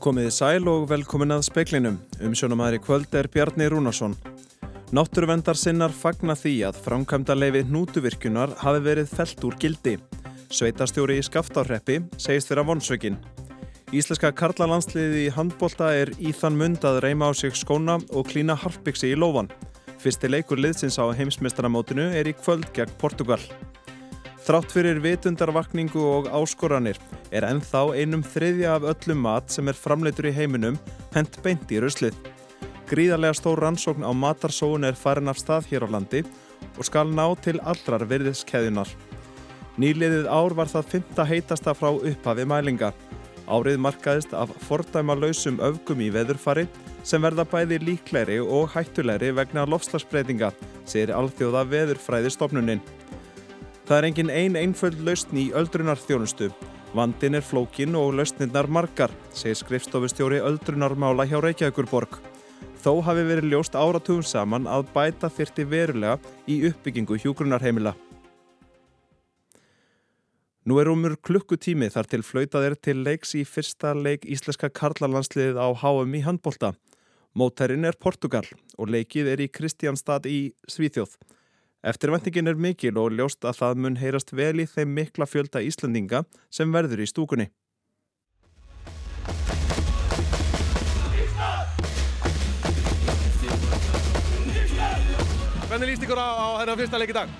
Komiði sæl og velkomin að speiklinum. Umsjónumæður í kvöld er Bjarni Rúnarsson. Náttúruvendar sinnar fagna því að framkvæmda leifi hnútuvirkjunar hafi verið felt úr gildi. Sveitastjóri í Skaftárreppi segist þeirra vonsveikin. Íslenska karlalandsliði í handbólta er í þann mund að reyma á sig skóna og klína harpbyggsi í lófan. Fyrsti leikur liðsins á heimsmestaramótinu er í kvöld gegn Portugal. Þrátt fyrir vitundarvakningu og áskoranir er ennþá einum þriðja af öllum mat sem er framleitur í heiminum hent beint í ruslið. Gríðarlega stór rannsókn á matarsóun er farin af stað hér á landi og skal ná til allrar virðiskeðjunar. Nýliðið ár var það fymta heitasta frá upphafi mælinga. Árið markaðist af fordæma lausum öfgum í veðurfari sem verða bæði líklegri og hættulegri vegna lofslagsbreytinga, segir alþjóða veðurfræðistofnunin. Það er engin ein einföld lausn í öldrunarþjónustu. Vandin er flókin og lausnirnar margar, segir skrifstofustjóri öldrunarmála hjá Reykjavíkurborg. Þó hafi verið ljóst áratugum saman að bæta þyrti verulega í uppbyggingu hjúgrunarheimila. Nú er umur klukkutími þar til flautað er til leiks í fyrsta leik íslenska karlalandsliðið á HM í handbólta. Mótærin er Portugal og leikið er í Kristjánstad í Svíþjóð. Eftirvæntingin er mikil og ljóst að það mun heyrast vel í þeim mikla fjölda Íslandinga sem verður í stúkunni. Hvernig líst ykkur á, á þennan fyrsta leik í dag?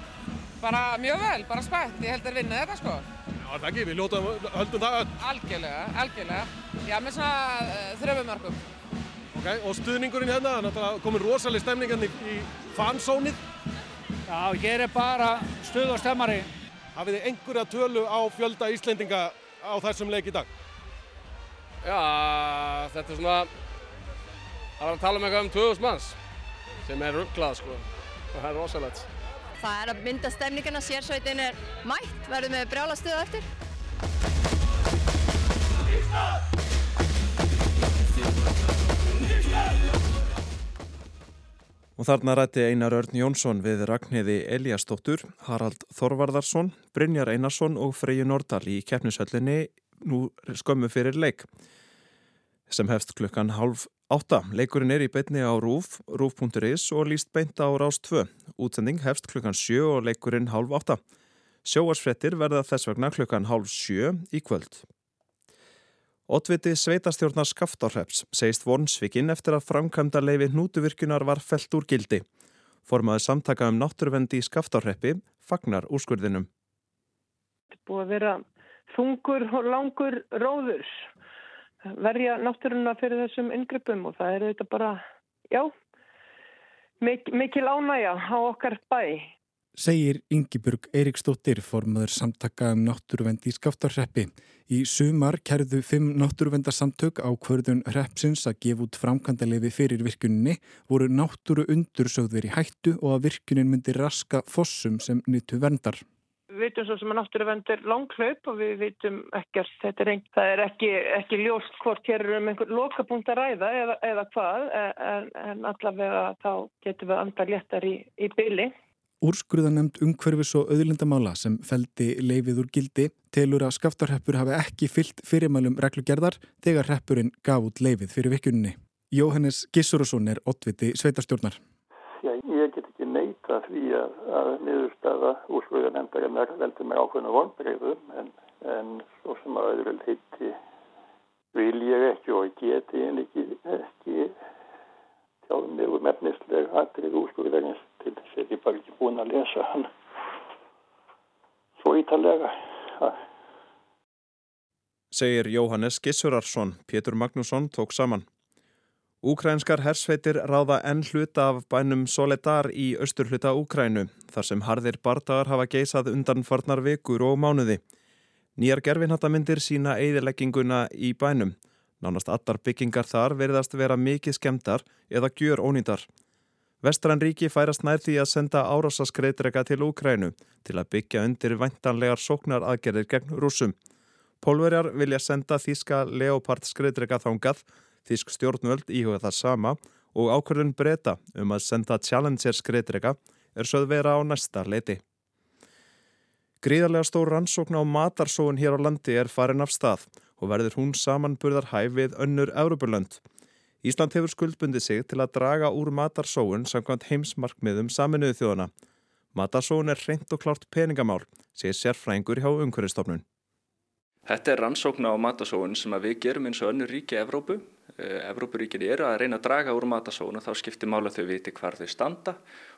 Bara mjög vel, bara spætt. Ég held að vinna þetta sko. Já, það ekki, við ljótum, höldum það öll. Algjörlega, algjörlega. Já, með svona uh, þröfumörkum. Ok, og stuðningurinn hérna, náttúrulega komin rosalega stemning hérna í, í fansónið. Já, hér er bara stuð og stemmari. Hafið þið einhverja tölu á fjölda Íslendinga á þessum leik í dag? Já, þetta er svona, það var að tala um eitthvað um 2000 manns sem er rugglað sko, það er rosalegt. Það er að mynda stemningina, sérsveitin er mætt, verður með brjála stuða eftir. Og þarna rætti Einar Örn Jónsson við Ragnhiði Eliastóttur, Harald Þorvarðarsson, Brynjar Einarsson og Freyju Nordal í keppnishöllinni nú skömmu fyrir leik sem hefst klukkan halv átta. Leikurinn er í beitni á RÚF, rúf.is og líst beint á Rás 2. Útsending hefst klukkan sjö og leikurinn halv átta. Sjóarsfrettir verða þess vegna klukkan halv sjö í kvöld. Ottviti sveitastjórnar Skaftárhreps segist vonsvikinn eftir að framkvæmda leifi hnútuvirkunar var felt úr gildi. Formaði samtaka um náttúruvendi í Skaftárhreppi fagnar úrskurðinum. Þetta búið að vera þungur og langur róður. Verja náttúruna fyrir þessum yngrippum og það er þetta bara, já, mik mikil ánægja á okkar bæ. Segir Yngibjörg Eiríksdóttir formaður samtaka um náttúruvendi í Skaftárhreppi. Í sumar kærðu fimm náttúruvendarsamtök á kvörðun hreppsins að gefa út framkvæmdalefi fyrir virkuninni voru náttúru undursögðir í hættu og að virkunin myndi raska fossum sem nyttu verndar. Við vitum svo sem að náttúruvend er langklaup og við vitum ekkert, þetta er, ein, er ekki, ekki ljóst hvort hér er um einhver lokapunkt að ræða eða, eða hvað en, en allavega þá getum við andar léttar í, í byli. Úrskurðanemnd umhverfis og auðlindamála sem feldi leifið úr gildi telur að skaftarheppur hafi ekki fyllt fyrirmælum reglugerðar þegar heppurinn gaf út leifið fyrir vikjuninni. Jóhannes Gissurusson er ottviti sveitarstjórnar. Já, ég get ekki neita því að, að niðurstaða úrskurðanemndarinnar veldi mig ákveðinu vonbreiðum en, en svo sem að öðru heiti vil ég ekki og geti en ekki, ekki tjáðum mig um efnisleg aðrið úrskurðarins til þess að ég bara ekki búin að lesa hann svo ítalega. Segir Jóhannes Gissurarsson, Pétur Magnússon tók saman. Úkrænskar hersveitir ráða enn hluta af bænum Soledar í austur hluta Úkrænu, þar sem harðir bardagar hafa geisað undan farnar vikur og mánuði. Nýjar gerfinhattamindir sína eigðilegginguna í bænum. Nánast allar byggingar þar verðast vera mikið skemdar eða gjör ónýndar. Vestran ríki færast nær því að senda árásaskreitrega til Úkrænu til að byggja undir væntanlegar sóknar aðgerðir gegn rúsum. Pólverjar vilja senda þíska Leopard skreitrega þángað, þísk stjórnvöld íhuga það sama og ákvörðun breyta um að senda Challenger skreitrega er sögð vera á næsta leiti. Gríðarlega stór rannsókn á matarsóun hér á landi er farin af stað og verður hún samanburðar hæf við önnur Európulönd. Ísland hefur skuldbundið sig til að draga úr matarsóun samkvæmt heimsmarkmiðum saminuðu þjóðana. Matarsóun er reynd og klárt peningamál, segir sérfrængur hjá umhverfistofnun. Þetta er rannsókna á matasóun sem við gerum eins og önnur ríki Evrópu. Eh, Evrópuríkin eru að reyna að draga úr matasóun og þá skiptir mála þau viti hvar þau standa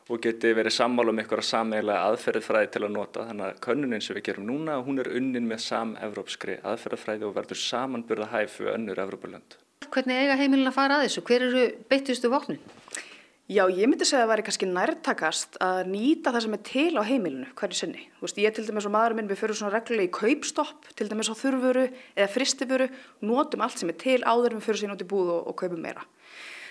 og geti verið sammála um einhverja sameiginlega aðferðfræði til að nota. Þannig að könnunin sem við gerum núna, hún er unnin með sam-evrópskri aðferðfræði og verður samanburða hæf. Hvernig eiga heimilin að fara að þessu? Hver eru beittustu vopnin? Já, ég myndi segja að það væri kannski nærtakast að nýta það sem er til á heimilinu hverju sinni. Þú veist, ég til dæmis og maðurinn minn, við fyrir svona reglulega í kaupstopp, til dæmis á þurfuru eða fristifuru, notum allt sem er til áður en við fyrir sín út í búð og, og kaupum meira.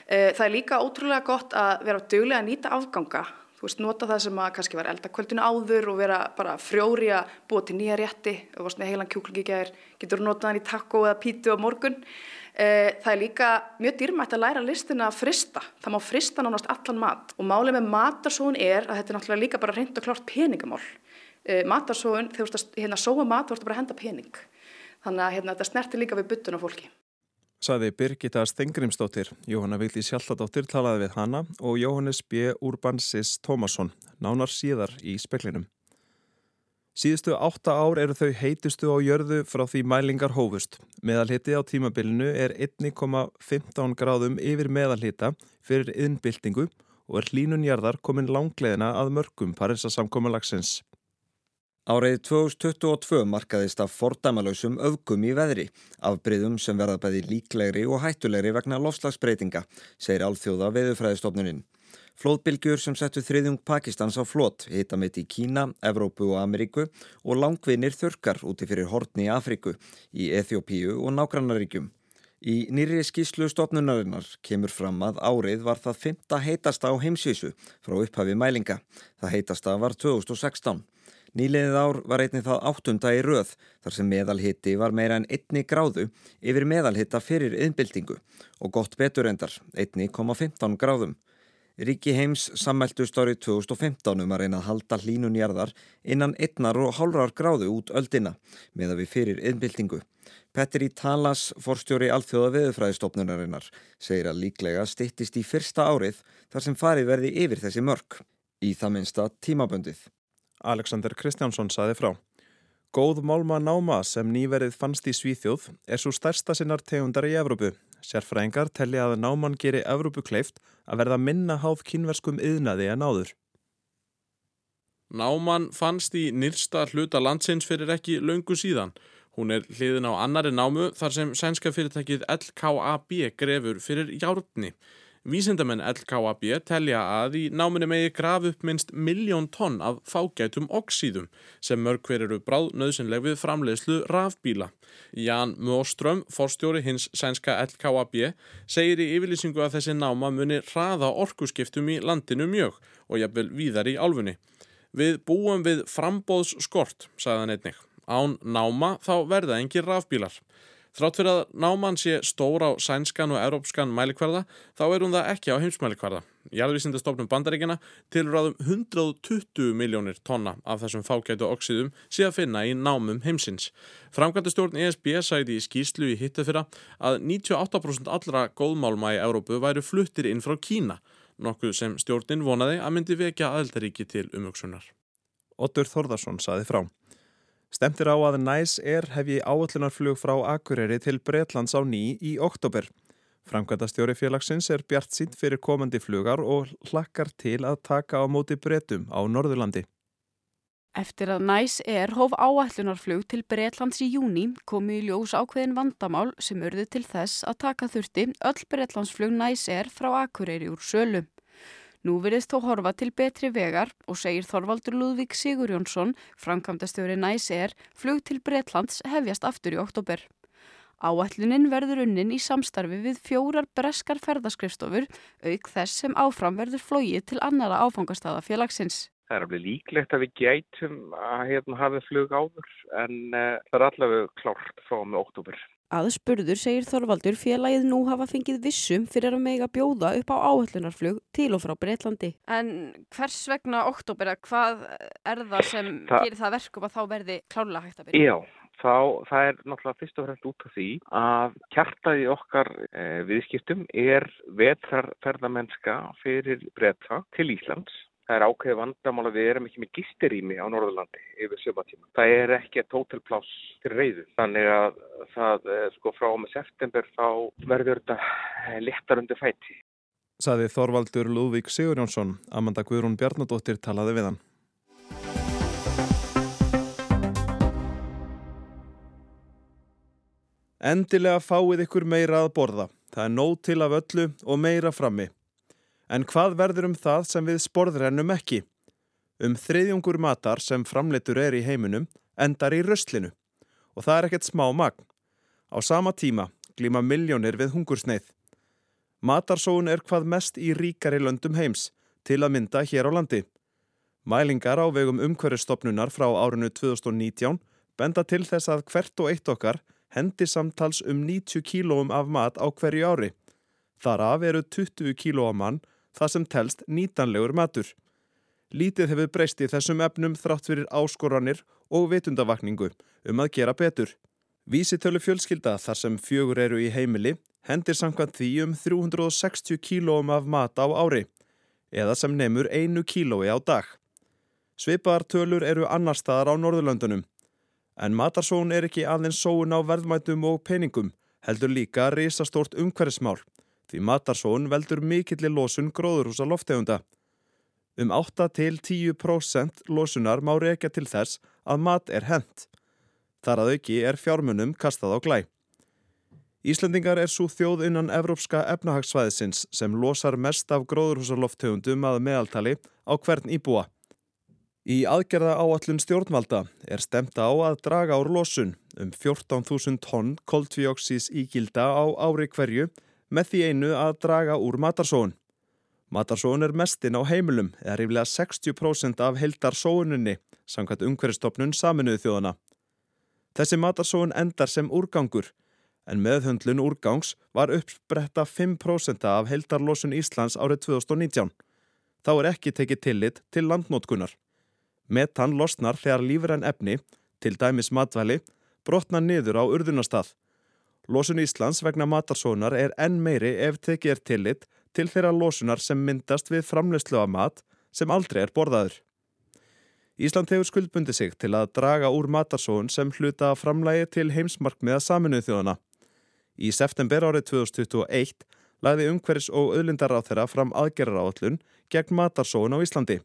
E, það er líka ótrúlega gott að vera dögulega að nýta afganga, þú veist, nota það sem að kannski var eldakvöldinu áður og vera bara frjóri að búa til nýja rétti, þú veist, með heilan kjúklingi gæðir, getur notað hann í takko eða pítu á morgun. Eh, það er líka mjög dýrmætt að læra listina að frista. Það má frista nánast allan mat og málið með matarsóun er að þetta er náttúrulega líka bara reynd og klárt peningamál. Eh, matarsóun, þegar þú veist að hérna, sóa mat, þú veist bara að henda pening. Þannig að hérna, þetta snertir líka við byttun á fólki. Saði Birgitta Stengrimsdóttir, Jóhanna Vildi Sjálladóttir talaði við hana og Jóhannes B. Urbansis Tómasson, nánar síðar í speklinum. Síðustu átta ár eru þau heitustu á jörðu frá því mælingar hófust. Meðalhiti á tímabilinu er 1,15 gráðum yfir meðalhita fyrir innbyltingu og er hlínunjarðar komin langleðina að mörgum Parisa samkómalagsins. Árið 2022 markaðist af fordæmalösum öfgum í veðri, afbreyðum sem verða bæði líklegri og hættulegri vegna lofslagsbreytinga, segir alþjóða veðufræðistofnuninn. Flóðbylgjur sem settu þriðjung Pakistans á flót hita mitt í Kína, Evrópu og Ameríku og langvinir þörkar úti fyrir hortni í Afriku, í Eþjópíu og nágrannaríkjum. Í nýri skíslu stopnunarinnar kemur fram að árið var það fymta heitasta á heimsvísu frá upphafi mælinga. Það heitasta var 2016. Nýliðið ár var einnig það áttunda í röð þar sem meðalhitti var meira en einni gráðu yfir meðalhitta fyrir yðnbildingu og gott betur endar, 1,15 gráðum. Ríki heims sammæltust árið 2015 um að reyna að halda hlínunjarðar innan einnar og hálfrar gráðu út öldina með að við fyrir innbyltingu. Petteri Talas, forstjóri alþjóða veðufræðistofnunarinnar, segir að líklega stittist í fyrsta árið þar sem farið verði yfir þessi mörg, í það minnsta tímaböndið. Alexander Kristjánsson saði frá. Góð málma náma sem nýverið fannst í Svíþjóð er svo stærsta sinnar tegundar í Evrópu. Sérfræðingar telli að náman geri Evrópu kleift að verða minna háð kynverskum yðnaði en áður. Náman fannst í nýrsta hluta landsins fyrir ekki löngu síðan. Hún er hliðin á annari námu þar sem sænska fyrirtækið LKAB grefur fyrir járni. Vísindamenn LKAB telja að í náminni megi graf upp minst miljón tonn af fágætum oxíðum sem mörg hver eru bráð nöðsynleg við framleiðslu rafbíla. Jan Móström, forstjóri hins sænska LKAB, segir í yfirlýsingu að þessi náma muni hraða orkuskiptum í landinu mjög og jafnvel víðar í álfunni. Við búum við frambóðsskort, sagðan einnig. Án náma þá verða engi rafbílar. Þrátt fyrir að náman sé stóra á sænskan og európskan mælikvarða þá er hún það ekki á heimsmælikvarða. Jærðvísindastofnum bandaríkina tilur áðum 120 miljónir tonna af þessum fágætu oxíðum sé að finna í námum heimsins. Framkvæmdastjórn ESB sæti í skýslu í hitta fyrra að 98% allra góðmálma í Európu væri fluttir inn frá Kína, nokkuð sem stjórnin vonaði að myndi vekja aðeldaríki til umvöksunar. Otur Þorðarsson saði frá. Stemtir á að næs er hefji áallunarflug frá Akureyri til Breitlands á ný í oktober. Framkvæmdastjóri félagsins er bjart sínt fyrir komandi flugar og hlakkar til að taka á móti breytum á Norðurlandi. Eftir að næs er hóf áallunarflug til Breitlands í júni komi í ljós ákveðin vandamál sem urði til þess að taka þurfti öll Breitlandsflug næs er frá Akureyri úr sölu. Nú virðist þó horfa til betri vegar og segir Þorvaldur Lúðvík Sigur Jónsson, framkvæmdastjóri næs-er, flug til Breitlands hefjast aftur í oktober. Áætlunin verður unnin í samstarfi við fjórar breskar ferðaskrifstofur, auk þess sem áfram verður flóið til annara áfangastada félagsins. Það er alveg líklegt að við gætum að hérna hafa flug áður en uh, það er allavega klárt frá með oktober. Aðspurður segir Þorvaldur félagið nú hafa fengið vissum fyrir að mega bjóða upp á áhöllunarflug til og frá Breitlandi. En hvers vegna oktober, hvað er það sem Þa... gerir það verkum að þá verði klálega hægt að byrja? Já, þá það er náttúrulega fyrst og fremst út af því að kjartaði okkar e, viðskiptum er vetrarferðamennska fyrir breyta til Íslands. Það er ákveði vandamál að við erum ekki með gistirími á Norðurlandi yfir sjömatíma. Það er ekki tótalplás til reyðu. Þannig að það, sko, frá með september þá verður þetta eh, léttar undir fæti. Saði Þorvaldur Lúðvík Sigurjónsson, Amanda Guðrún Bjarnadóttir talaði við hann. Endilega fáið ykkur meira að borða. Það er nóg til af öllu og meira frammi. En hvað verður um það sem við sporðrennum ekki? Um þriðjungur matar sem framleitur er í heiminum endar í röstlinu. Og það er ekkert smá magn. Á sama tíma glíma miljónir við hungursneið. Matarsóun er hvað mest í ríkari löndum heims, til að mynda hér á landi. Mælingar á vegum umhverjastofnunar frá árinu 2019 benda til þess að hvert og eitt okkar hendi samtals um 90 kílóum af mat á hverju ári. Þar af eru 20 kílóa mann það sem telst nýtanlegur matur. Lítið hefur breyst í þessum efnum þrátt fyrir áskoranir og vitundavakningu um að gera betur. Vísitölu fjölskylda þar sem fjögur eru í heimili hendir samkvæmt því um 360 kílóum af mat á ári eða sem nefnur einu kílói á dag. Sveipaðartölur eru annar staðar á Norðurlöndunum En matarsón er ekki aðeins sóun á verðmætum og peningum, heldur líka risastórt umhverfismál, því matarsón veldur mikillir losun gróðurhúsa loftegunda. Um 8-10% losunar má reykja til þess að mat er hent. Þar að auki er fjármunum kastað á glæ. Íslendingar er svo þjóð innan Evrópska efnahagsvæðisins sem losar mest af gróðurhúsa loftegundum að meðaltali á hvern íbúa. Í aðgerða áallun stjórnvalda er stemta á að draga ár losun um 14.000 tonn koltvíóksís ígilda á ári hverju með því einu að draga úr matarsóun. Matarsóun er mestinn á heimilum eða ríflega 60% af heildarsóuninni samkvæmt umhverjastofnun saminuðu þjóðana. Þessi matarsóun endar sem úrgangur en meðhundlun úrgangs var uppspretta 5% af heildarlosun Íslands árið 2019. Þá er ekki tekið tillit til landnótkunar. Metan losnar þegar lífræn efni, til dæmis matvæli, brotna niður á urðunastað. Losun Íslands vegna matarsónar er enn meiri ef tekið er tillit til þeirra losunar sem myndast við framlegslu af mat sem aldrei er borðaður. Ísland hefur skuldbundi sig til að draga úr matarsón sem hluta framlægi til heimsmarkmiða saminuð þjóðana. Í september árið 2021 lagði umhverfis og öðlindar á þeirra fram aðgerrarállun gegn matarsón á Íslandi.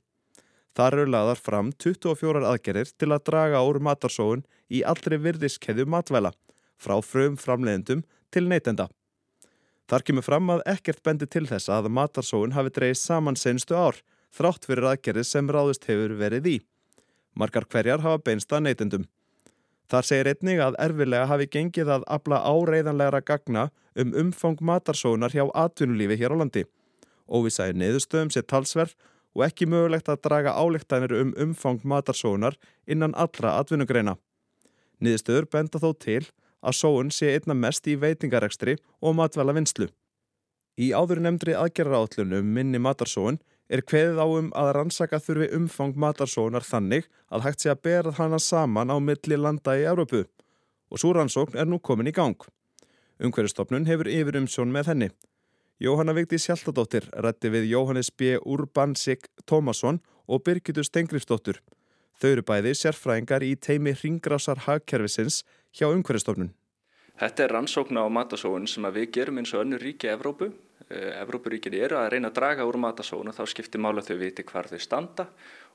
Þar eru laðar fram 24 aðgerðir til að draga úr matarsóun í allri virðiskeðu matvæla, frá frum framleiðendum til neytenda. Þar kemur fram að ekkert bendi til þess að matarsóun hafi dreyið saman senstu ár, þrátt fyrir aðgerðir sem ráðust hefur verið í. Margar hverjar hafa beinst að neytendum. Þar segir einnig að erfilega hafi gengið að abla áreiðanlegra gagna um umfang matarsóunar hjá atvinnulífi hér á landi. Óvisæði neðustöðum sé talsverð og ekki mögulegt að draga álíktanir um umfang matarsóunar innan allra atvinnugreina. Niðurstöður benda þó til að sóun sé einna mest í veitingarekstri og matvæla vinslu. Í áður nefndri aðgerrarállunum minni matarsóun er kveðið á um að rannsaka þurfi umfang matarsóunar þannig að hægt sé að berað hana saman á milli landa í Európu og svo rannsókn er nú komin í gang. Umhverjastofnun hefur yfir umsjón með henni. Jóhanna Vigdís Hjaltadóttir rætti við Jóhannes B. Urbansik Tómasson og Birgitur Stengriðsdóttur. Þau eru bæði sérfræðingar í teimi Ringrásar hagkerfisins hjá umhverjastofnun. Þetta er rannsókn á matasóun sem við gerum eins og önnur ríki Evrópu. Eh, Evrópuríkin eru að reyna að draga úr matasóun og þá skiptir mála þau viti hvar þau standa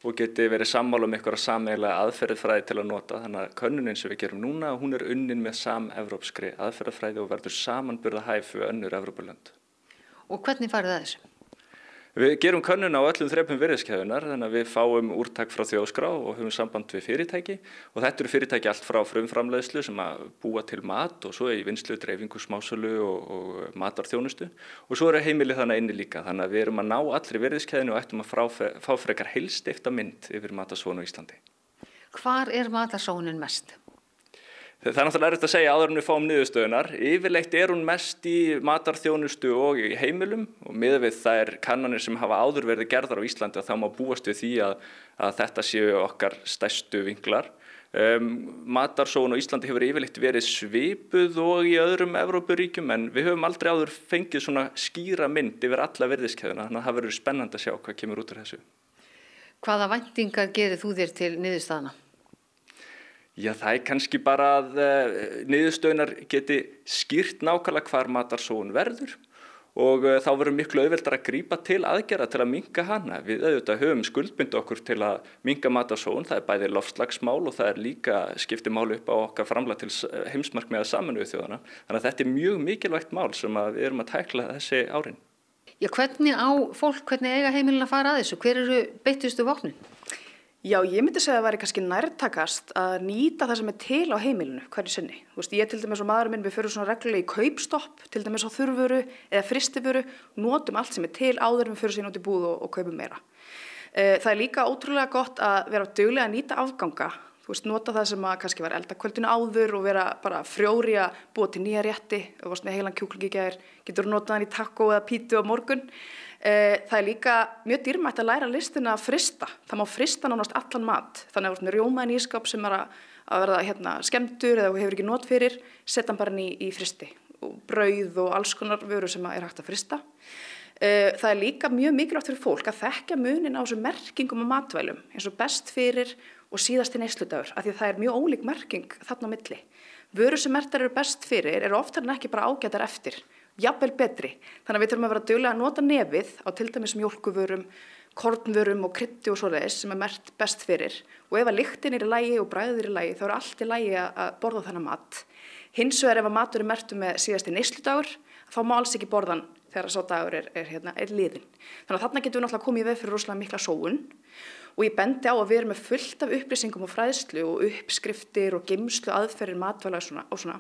og geti verið sammála um einhverja sammeiglega aðferðfræði til að nota. Þannig að könnunin sem við gerum núna, hún er unnin með sam-evrópskri aðferðfræði og verður samanburða hæfu önnur Evrópulönd. Og hvernig farið það þessu? Við gerum könnun á öllum þrepum virðiskeiðunar þannig að við fáum úrtak frá þjóðskrá og höfum samband við fyrirtæki og þetta eru fyrirtæki allt frá frumframleðslu sem að búa til mat og svo er í vinslu, dreifingu, smásölu og, og matarþjónustu og svo eru heimili þannig inni líka þannig að við erum að ná allri virðiskeiðinu og ættum að frá, fá frekar heilstifta mynd yfir matarsónu í Íslandi. Hvar er matarsónin mest? Það er náttúrulega erfitt að segja áður en við fáum niðurstöðunar. Yfirleitt er hún mest í matarþjónustu og í heimilum og miða við það er kannanir sem hafa áður verið gerðar á Íslandi og þá má búast við því að, að þetta séu okkar stærstu vinglar. Um, matarsóun á Íslandi hefur yfirleitt verið svipuð og í öðrum Evrópuríkjum en við höfum aldrei áður fengið svona skýra mynd yfir alla verðiskeiðuna þannig að það verður spennand að sjá hvað kemur út úr þessu. Hvaða vendingar gerir þú þér til niðurstaðana? Já það er kannski bara að uh, niðurstöðunar geti skýrt nákvæmlega hvar matarsóun verður og uh, þá verður miklu auðveldar að grípa til aðgerða til að minga hana. Við auðvitað höfum skuldbyndu okkur til að minga matasón, það er bæði loftslagsmál og það er líka skipti málu upp á okkar framlega til heimsmarkmiða saminuðu þjóðana. Þannig að þetta er mjög mikilvægt mál sem við erum að tækla þessi árin. Já, hvernig á fólk, hvernig eiga heimilin að fara að þessu? Hver eru beittustu vopnin? Já, ég myndi segja að það væri kannski nærtakast að nýta það sem er til á heimilinu hverju sinni. Þú veist, ég til dæmis og maðurinn minn við fyrir svona reglulega í kaupstopp, til dæmis á þurfuru eða fristifuru, notum allt sem er til áður en við fyrir sín út í búð og, og kaupum meira. Það er líka ótrúlega gott að vera dögulega að nýta afganga, veist, nota það sem að kannski var eldakvöldinu áður og vera bara frjóri að búa til nýja rétti, þú veist, með heilan kjúklingi gæðir, getur notað hann í taco eða pítu á morgun. Það er líka mjög dýrmætt að læra listina að frista. Það má frista nánast allan mat. Þannig að það er rjómaðin ískap sem er að verða hérna, skemdur eða hefur ekki nót fyrir, setja hann bara inn í, fristi. Og brauð og alls konar vöru sem er hægt að frista. Það er líka mjög mikilvægt fyrir fólk að þekka munin á þessum merkingum og matvælum eins og best fyrir og síðast í neysludagur. Af því það er mjög ólík merking þarna á milli. Vöru sem mertar eru best fyrir eru oftar en ekki bara ágætar eftir jafnvel betri. Þannig að við þurfum að vera dögulega að nota nefið á til dæmis mjölkuvörum, kornvörum og krytti og svo leiðis sem er mert best fyrir og ef að lyktin er í lægi og bræðið er í lægi þá er allt í lægi að borða þennan mat. Hins vegar ef að matur er mertu með síðast í neysludagur þá má alls ekki borðan þegar að sá dagur er, er, hérna, er liðin. Þannig að þarna getum við náttúrulega komið í veð fyrir rosalega mikla sóun og ég bendi á að við erum með fullt af upplýsingum og fræðslu og uppskriftir og geimslu aðferðir matvæla og svona, svona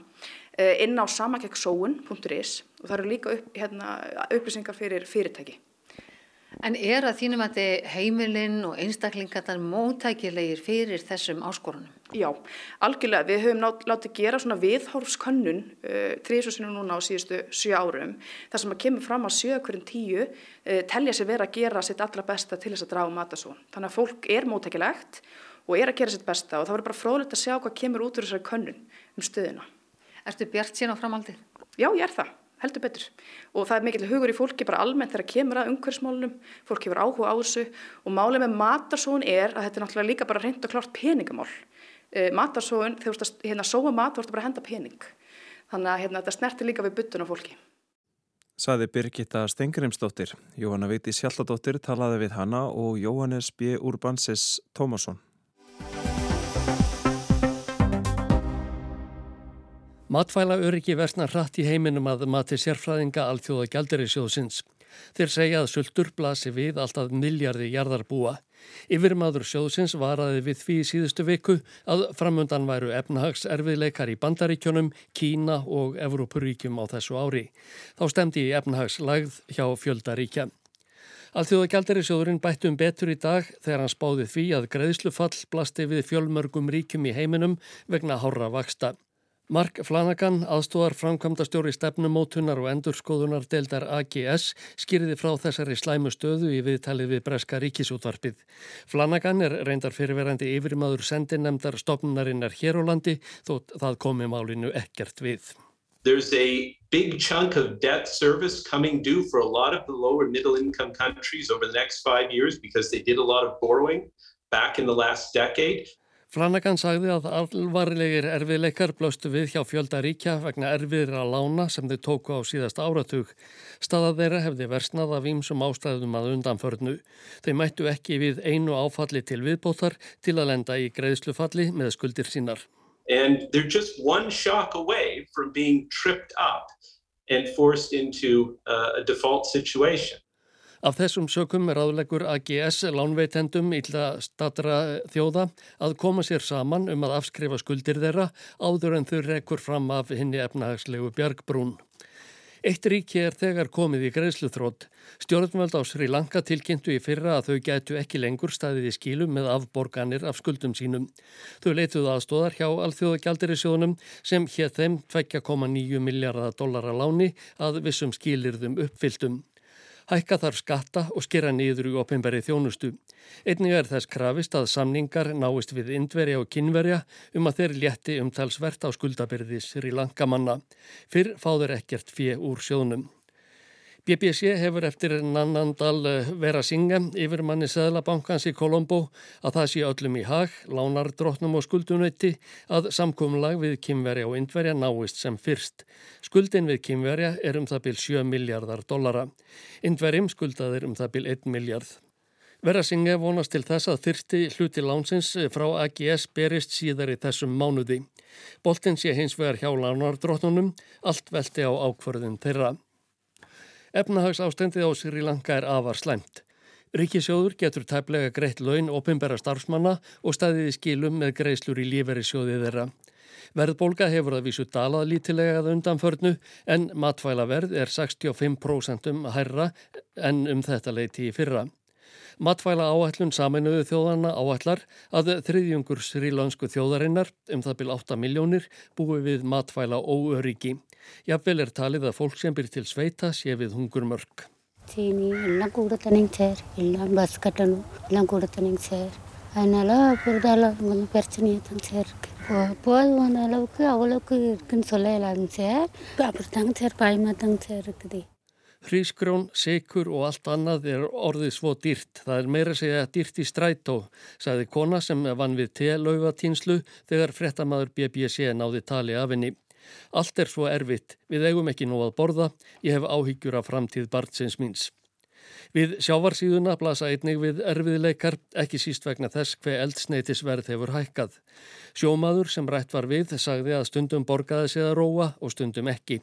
inn á samakekksóun.is og það eru líka upp, hérna, upplýsingar fyrir fyrirtæki. En er að þínum að heimilinn og einstaklingarnar móttækilegir fyrir þessum áskorunum? Já, algjörlega. Við höfum lát, látið gera svona viðhorfskönnun uh, þrísusinu núna á síðustu sjö árum þar sem að kemur fram að sjö hverjum tíu uh, telja sér vera að gera sitt allra besta til þess að draga matasón. Þannig að fólk er móttækilegt og er að gera sitt besta og það verður bara fróðilegt að sjá hvað kemur út úr þessari könnun um stöðuna. Ertu bjart sín á framaldið? Já, ég er það heldur betur. Og það er mikill hugur í fólki bara almennt þegar kemur að umhverfsmálunum fólk hefur áhuga á þessu. Og málið með matarsóun er að þetta er náttúrulega líka bara reynd og klárt peningamál. E, matarsóun, þegar þú veist hérna sóa mat ertu bara að henda pening. Þannig að hérna, þetta snertir líka við byttun á fólki. Saði Birgitta Stengrimsdóttir Jóhanna Viti Sjalladóttir talaði við hana og Jóhannes B. Urbansis Tómasson Matfæla öryggi versna hratt í heiminum að mati sérfræðinga alþjóða gældurisjóðsins. Þeir segja að sultur blasi við alltaf miljardi jarðarbúa. Yfirmaður sjóðsins varaði við því síðustu viku að framöndan væru efnahags erfiðleikar í bandaríkjónum, Kína og Evrópuríkjum á þessu ári. Þá stemdi í efnahags lagð hjá fjöldaríkja. Alþjóða gældurisjóðurinn bættu um betur í dag þegar hann spáði því að greiðslufall blasti við fjölmörgum ríkjum í heiminum vegna hára vaksta. Mark Flanagan, aðstóðar framkvæmdastjóri stefnumótunar og endurskoðunar deildar AGS, skýriði frá þessari slæmu stöðu í viðtalið við Breska ríkisútvarpið. Flanagan er reyndar fyrirverandi yfirmaður sendinemdar stopnunarinnar hér á landi, þótt það komi málinu ekkert við. There's a big chunk of debt service coming due for a lot of the lower middle income countries over the next five years because they did a lot of borrowing back in the last decade. Flanagan sagði að alvarlegir erfiðleikar blöstu við hjá fjölda ríkja vegna erfiðir að lána sem þau tóku á síðast áratug. Staða þeirra hefði versnað af ímsum ástæðum að undanförnu. Þau mættu ekki við einu áfalli til viðbótar til að lenda í greiðslufalli með skuldir sínar. And they're just one shock away from being tripped up and forced into a default situation. Af þessum sökum er aðlegur AGS lánveitendum illa statra þjóða að koma sér saman um að afskrifa skuldir þeirra áður en þau rekur fram af henni efnahagslegu bjargbrún. Eitt ríki er þegar komið í greiðsluþrótt. Stjórnvöld á Sri Lanka tilkynntu í fyrra að þau gætu ekki lengur staðið í skílum með afborganir af skuldum sínum. Þau leituðu aðstóðar hjá alþjóðagjaldirisjónum sem hér þeim 2,9 miljardar dollara láni að vissum skílirðum uppfylltum. Hækka þarf skatta og skera niður í opinberi þjónustu. Einnig er þess krafist að samningar náist við indverja og kynverja um að þeir létti umtalsvert á skuldabyrðis í langamanna. Fyrr fáður ekkert fjö úr sjónum. BBC hefur eftir Nannandal eh, vera synga yfir manni Sæðlabankans í Kolombo að það sé öllum í hag, lánar drotnum og skuldunöyti að samkumlag við kymverja og indverja náist sem fyrst. Skuldin við kymverja er um það byl 7 miljardar dollara. Indverjum skuldaðir um það byl 1 miljard. Vera synga vonast til þess að fyrsti hluti lánsins frá AGS berist síðar í þessum mánuði. Boltin sé hins vegar hjá lánardrótnunum, allt velti á ákvarðin þeirra. Efnahagsástendið á Sri Lanka er afar slæmt. Ríkisjóður getur tæplega greitt laun opimbera starfsmanna og staðiði skilum með greiðslur í líferi sjóðið þeirra. Verðbólga hefur að vísu dalað lítilega að undanförnu en matvælaverð er 65% um hærra en um þetta leiti í fyrra. Matvæla áætlun saminuðu þjóðana áætlar að þriðjungur srílansku þjóðarinnar um það byrj 8 miljónir búi við matvæla óöryggi. Jafnvel er talið að fólk sem byr til sveita sé við hungurmörk. சீனி எல்லாம் கூட தானேங்க சார் எல்லாம் பஸ் கட்டணும் எல்லாம் கூட தானேங்க சார் அதனால் பொருளாதாரம் கொஞ்சம் பிரச்சனையாக தாங்க சார் இருக்குது போதுமான அளவுக்கு அவ்வளோக்கு இருக்குன்னு சொல்ல இயலாதுங்க சார் அப்படி தாங்க சார் பயமாக தாங்க சார் இருக்குது Hrísgrón, sekur og allt annað er orðið svo dýrt. Það er meira segja dýrt í strætó, sagði kona sem vann við telaugatýnslu þegar frettamæður BBC náði tali af henni. Allt er svo erfitt, við eigum ekki nú að borða, ég hef áhyggjur af framtíð barnsins míns. Við sjávarsíðuna blasa einnig við erfiðleikar, ekki síst vegna þess hver eldsneitisverð hefur hækkað. Sjómaður sem rætt var við sagði að stundum borgaði sig að róa og stundum ekki.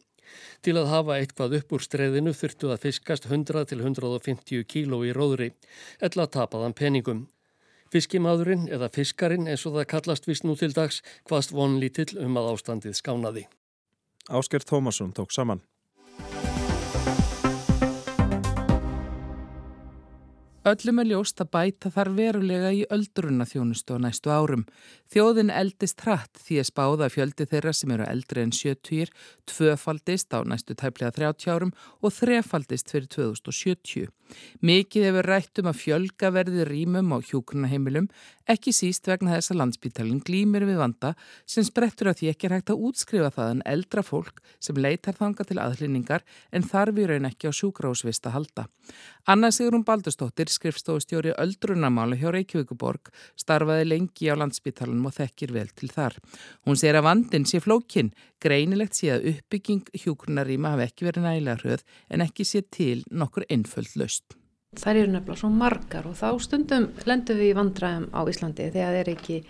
Til að hafa eitthvað upp úr streðinu þurftu að fiskast 100 til 150 kíló í róðri, ella tapaðan peningum. Fiskimadurinn eða fiskarin eins og það kallast vist nú til dags hvaðst vonlítill um að ástandið skánaði. Ásker Tómasson tók saman. Öllum er ljóst að bæta þar verulega í öldrunna þjónustu á næstu árum. Þjóðin eldist hratt því að spáða fjöldi þeirra sem eru eldri en 70 tvöfaldist á næstu tæplega 30 árum og þrefaldist fyrir 2070. Mikið hefur rætt um að fjölga verði rýmum á hjókunaheimilum, ekki síst vegna þess að landsbítalinn glýmir við vanda sem sprettur að því ekki er hægt að útskrifa það en eldra fólk sem leitar þanga til aðlýningar en þarf í raun ekki á sjúkrásvist að halda. Anna Sigrun Baldurstóttir, skrifstofustjóri öldrunamála hjá Reykjavíkuborg, starfaði lengi á landsbítalinn og þekkir vel til þar. Hún segir að vandin sé flókin, greinilegt sé að uppbygging hjókunaríma hafi ekki verið nægilega hröð en ekki sé til nokkur einföld löst. Það eru nefnilega svo margar og þá stundum lendum við í vandræðum á Íslandi þegar er ekki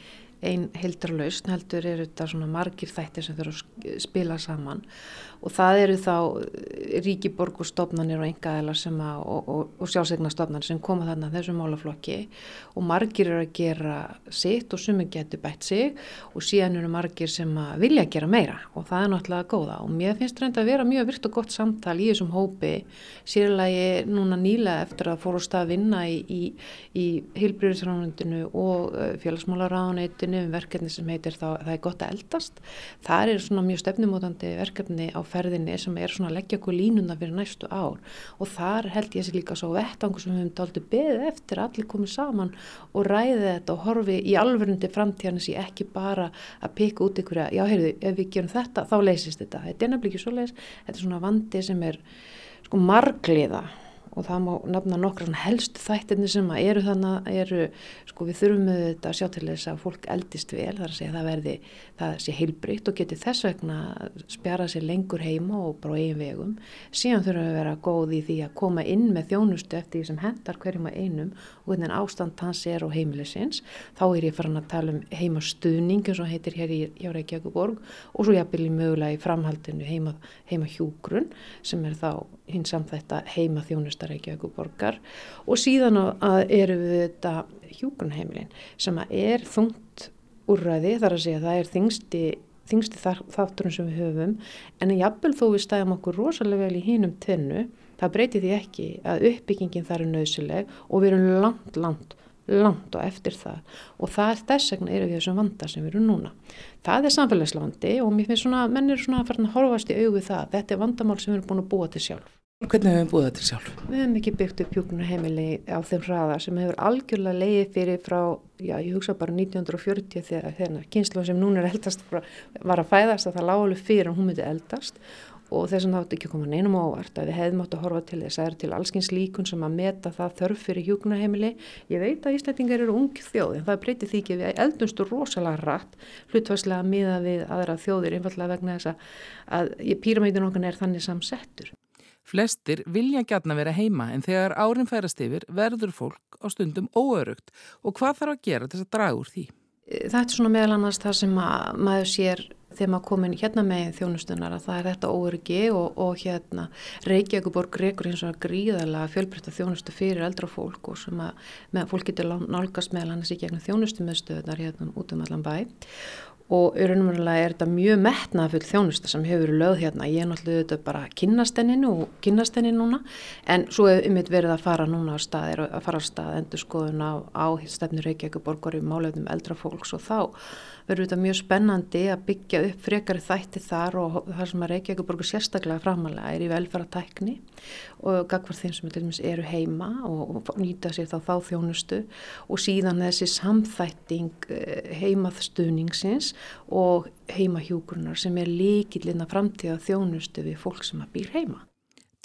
einn heildarlausn heldur eru þetta svona margir þættir sem þurfa að spila saman. Og það eru þá ríkiborg og stofnanir og engaðilar sem að og, og, og sjálfsegna stofnanir sem koma þarna þessu málaflokki. Og margir eru að gera sitt og sumi getur bætt sig og síðan eru margir sem að vilja gera meira. Og það er náttúrulega góða. Og mér finnst reynda að vera mjög virt og gott samtal í þessum hópi sérlega núna nýlega eftir að fóru stað vinna í, í, í heilbríðisránundinu og félagsmálaráðunitinu um verkefni sem heitir þá, það er gott að eldast. Það er svona mjög stefnumótandi verkefni á ferðinni sem er svona að leggja okkur línuna fyrir næstu ár. Og þar held ég sér líka svo vettangu sem við höfum daldi beðið eftir að allir komið saman og ræði þetta og horfi í alverðundi framtíðan sem ekki bara að peka út ykkur að já heyrðu ef við gerum þetta þá leysist þetta. Þetta er nefnilega ekki svo leys þetta er svona vandi sem er sko margliða og það má nefna nokkra helstu þættirni sem eru þannig eru, sko við þurfum auðvitað að sjá til þess að fólk eldist vel, þar að segja það verði það sé heilbrygt og geti þess vegna spjara sér lengur heima og bara eigin vegum, síðan þurfum við að vera góð í því að koma inn með þjónustu eftir því sem hendar hverjum að einum og hvernig ástand hans er á heimilisins þá er ég farin að tala um heimastuðning eins og heitir hér í hjá Reykjavíkuborg og svo jafnvel í mögulega í framhaldinu heima, heima hjúgrun þjónustar Reykjavíkuborgar og síðan eru við þetta hjúgrunheimilin sem er þungt úrræði þar að segja að það er þingsti, þingsti þátturinn sem við höfum en jafnvel þó við stæðum okkur rosalega vel í hínum tennu það breyti því ekki að uppbyggingin þar er nöðsileg og við erum langt, langt langt og eftir það og það er þess vegna eru við þessum vanda sem við erum núna. Það er samfélagslega vandi og mér finnst svona, menn eru svona að fara að horfast í auðu það, þetta er vandamál sem við erum búin að búa til sjálf. Hvernig hefur við búið þetta sjálf? Við hefum ekki byggt upp hjúknarheimili á þeim hraða sem hefur algjörlega leiði fyrir frá, já ég hugsa bara 1940 þegar þennar kynslu sem núna er eldast var að fæðast að það lág alveg fyrir að hún myndi eldast og þess að það átti ekki að koma neinum ávart að við hefðum átt að horfa til þess að er til allskins líkun sem að meta það þörf fyrir hjúknarheimili. Ég veit að Íslandingar eru ung þjóð en það breytir því ekki við eldumstu rosalega rætt hlutværslega miða við aðra þjóðir einfallega vegna þess að píramætun okkar er þannig samsettur. Flestir vilja gætna vera heima en þegar árin færast yfir verður fólk á stundum óörugt og hvað þarf að gera til að draga úr því? Þetta er svona meðal annars það sem maður sér þegar maður komin hérna með þjónustunar að það er þetta óöryggi og, og hérna Reykjavíkuborg reykur eins og gríðarlega fjölbreytta þjónustu fyrir eldra fólk og sem að fólk getur nálgast meðal annars í gegnum þjónustu meðstöðunar hérna út um allan bæ og raunverulega er þetta mjög metnafull þjónusta sem hefur verið lögð hérna. Ég er náttúrulega þetta bara kynast henni og kynast henni núna. En svo er ymitt verið að fara núna á stað, að fara á stað endur skoðun á, á stefnur Reykjavík borgar í málefnum eldra fólks. Og þá verður þetta mjög spennandi að byggja upp frekari þætti þar og það sem að Reykjavík borgar sérstaklega framalega er í velferðartækni og gagvar þeim sem dæmis eru heima og, og nýta sér þá þá þjónustu. Og síðan þessi samþætting eh, heimaðstuðningsins og heimahjúgrunar sem er líkillin að framtíða þjónustu við fólk sem að býr heima.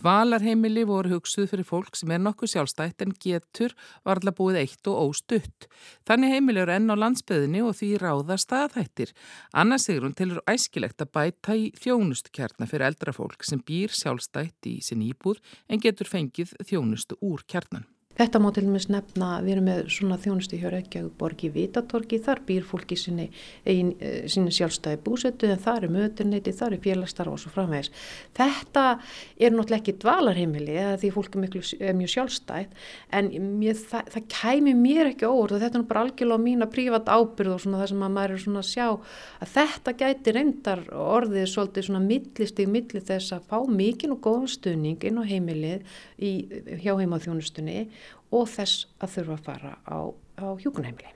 Dvalarheimili voru hugsuð fyrir fólk sem er nokkuð sjálfstætt en getur var alltaf búið eitt og óstutt. Þannig heimili eru enn á landsbyðinni og því ráða staðhættir. Annars sigur hún tilur æskilegt að bæta í þjónustukjarnar fyrir eldra fólk sem býr sjálfstætt í sin íbúð en getur fengið þjónustu úr kjarnan. Þetta má til meins nefna, við erum með svona þjónustu hjá Reykjavík í Vitatorgi, þar býr fólki sinni, eh, sinni sjálfstæði búsetu en það er möturniti, það er félagstarf og svo framvegis. Þetta er náttúrulega ekki dvalarheimili eða því fólk er, miklu, er mjög sjálfstæð en mér, það, það kæmi mér ekki óvart og þetta er bara algjörlega mína prívat ábyrð og svona það sem að maður er svona að sjá að þetta gæti reyndar orðið svolítið svona millist í milli þess að fá mikinn og góðan stuðning inn á heimilið í, hjá heimaþjónustunni og þess að þurfa að fara á, á hjúkunheimili.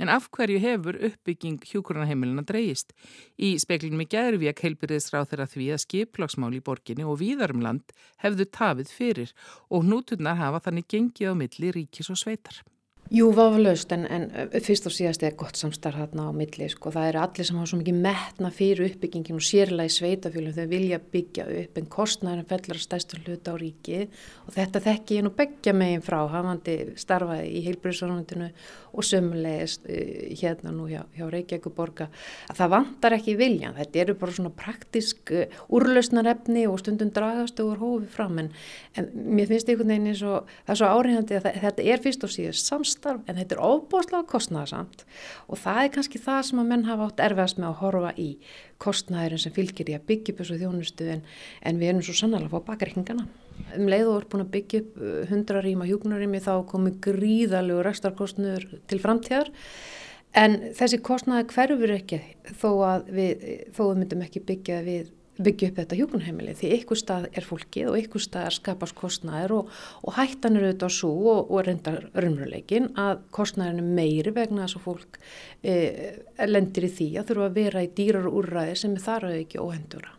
En af hverju hefur uppbygging hjúkurnaheimilina dreyist? Í speiklinum í Gæðurvík heilbyrðisráð þeirra því að skiplagsmál í borginni og víðarumland hefðu tafið fyrir og hnúturnar hafa þannig gengið á milli ríkis og sveitar. Jú, vafalaust, en, en fyrst og síðast er gott samstarf hérna á milli, sko. Það eru allir sem hafa svo mikið metna fyrir uppbyggingin og sérlega í sveitafjölum þau vilja byggja upp en kostnæðin fellar að stæstu hluta á ríki og þetta þekki ég nú begja megin frá, hafandi starfaði í heilbríðsvarnundinu og sömulegist uh, hérna nú hjá, hjá Reykjavíkuborga að það vantar ekki viljan. Þetta eru bara svona praktisk uh, úrlausnarefni og stundum dragast og hófið fram en, en mér finnst einhvern veginn eins og það er svo áriðandi að þetta er fyrst og síðast samstarf samstarf en þetta er óbúslega kostnæðarsamt og það er kannski það sem að menn hafa átt erfiðast með að horfa í kostnæðurinn sem fylgir í að byggja upp þessu þjónustu en, en við erum svo sannlega að fá bakreikningana. Um leið og er búin að byggja upp uh, hundra rýma hjúknarými þá komi gríðalegu restarkostnur til framtíðar en þessi kostnæði hverfur ekki þó að við, þó við myndum ekki byggja við byggja upp þetta hjókunheimili því ykkur stað er fólkið og ykkur stað er skapast kostnæðir og, og hættan eru auðvitað svo og, og reyndar raunveruleikin að kostnæðinu meiri vegna þess að fólk e, lendir í því að þurfa að vera í dýrar úrræði sem þar að ekki óhendura.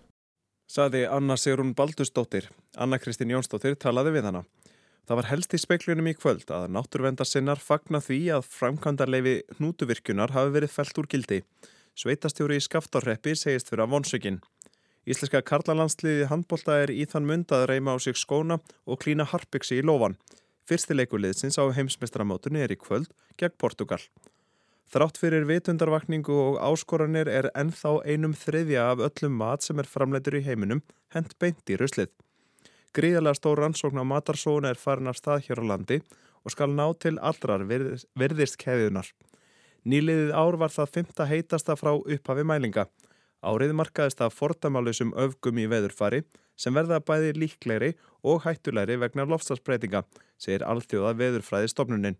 Saði Anna Sigrun Baldusdóttir. Anna Kristín Jónsdóttir talaði við hana. Það var helst í speiklunum í kvöld að náttúrvendarsinnar fagna því að framkvæmdarleifi hnútuvirkjunar hafi verið felt úr gildi. Sveitastjóri í Skaftárreppi segist fyrir að vonsökinn. Íslenska karlalandsliði handbólta er í þann mund að reyma á sig skóna og klína harpiksi í lofan. Fyrstileikuliðsins á heimsmestramótunni er í kvöld gegn Portugal. Þrátt fyrir vitundarvakningu og áskoranir er ennþá einum þriðja af öllum mat sem er framleitur í heiminum hent beint í ruslið. Gríðalega stór rannsókn á matarsóna er farin af stað hér á landi og skal ná til allrar verðist keðunar. Nýliðið ár var það fymta heitasta frá upphafi mælinga. Árið markaðist að fordamálusum öfgum í veðurfari sem verða bæði líklegri og hættulegri vegna lofstafsbreytinga, segir alþjóða veðurfræði stofnunin.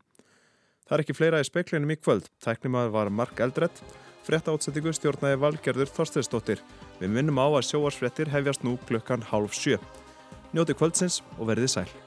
Það er ekki fleira í speiklinum í kvöld. Tæknimaður var Mark Eldrett, frétta átsettingu stjórnaði valgerður Þorsteinsdóttir. Við minnum á að sjóarsfrettir hefjast nú klukkan hálf sjö. Njóti kvöldsins og verði sæl.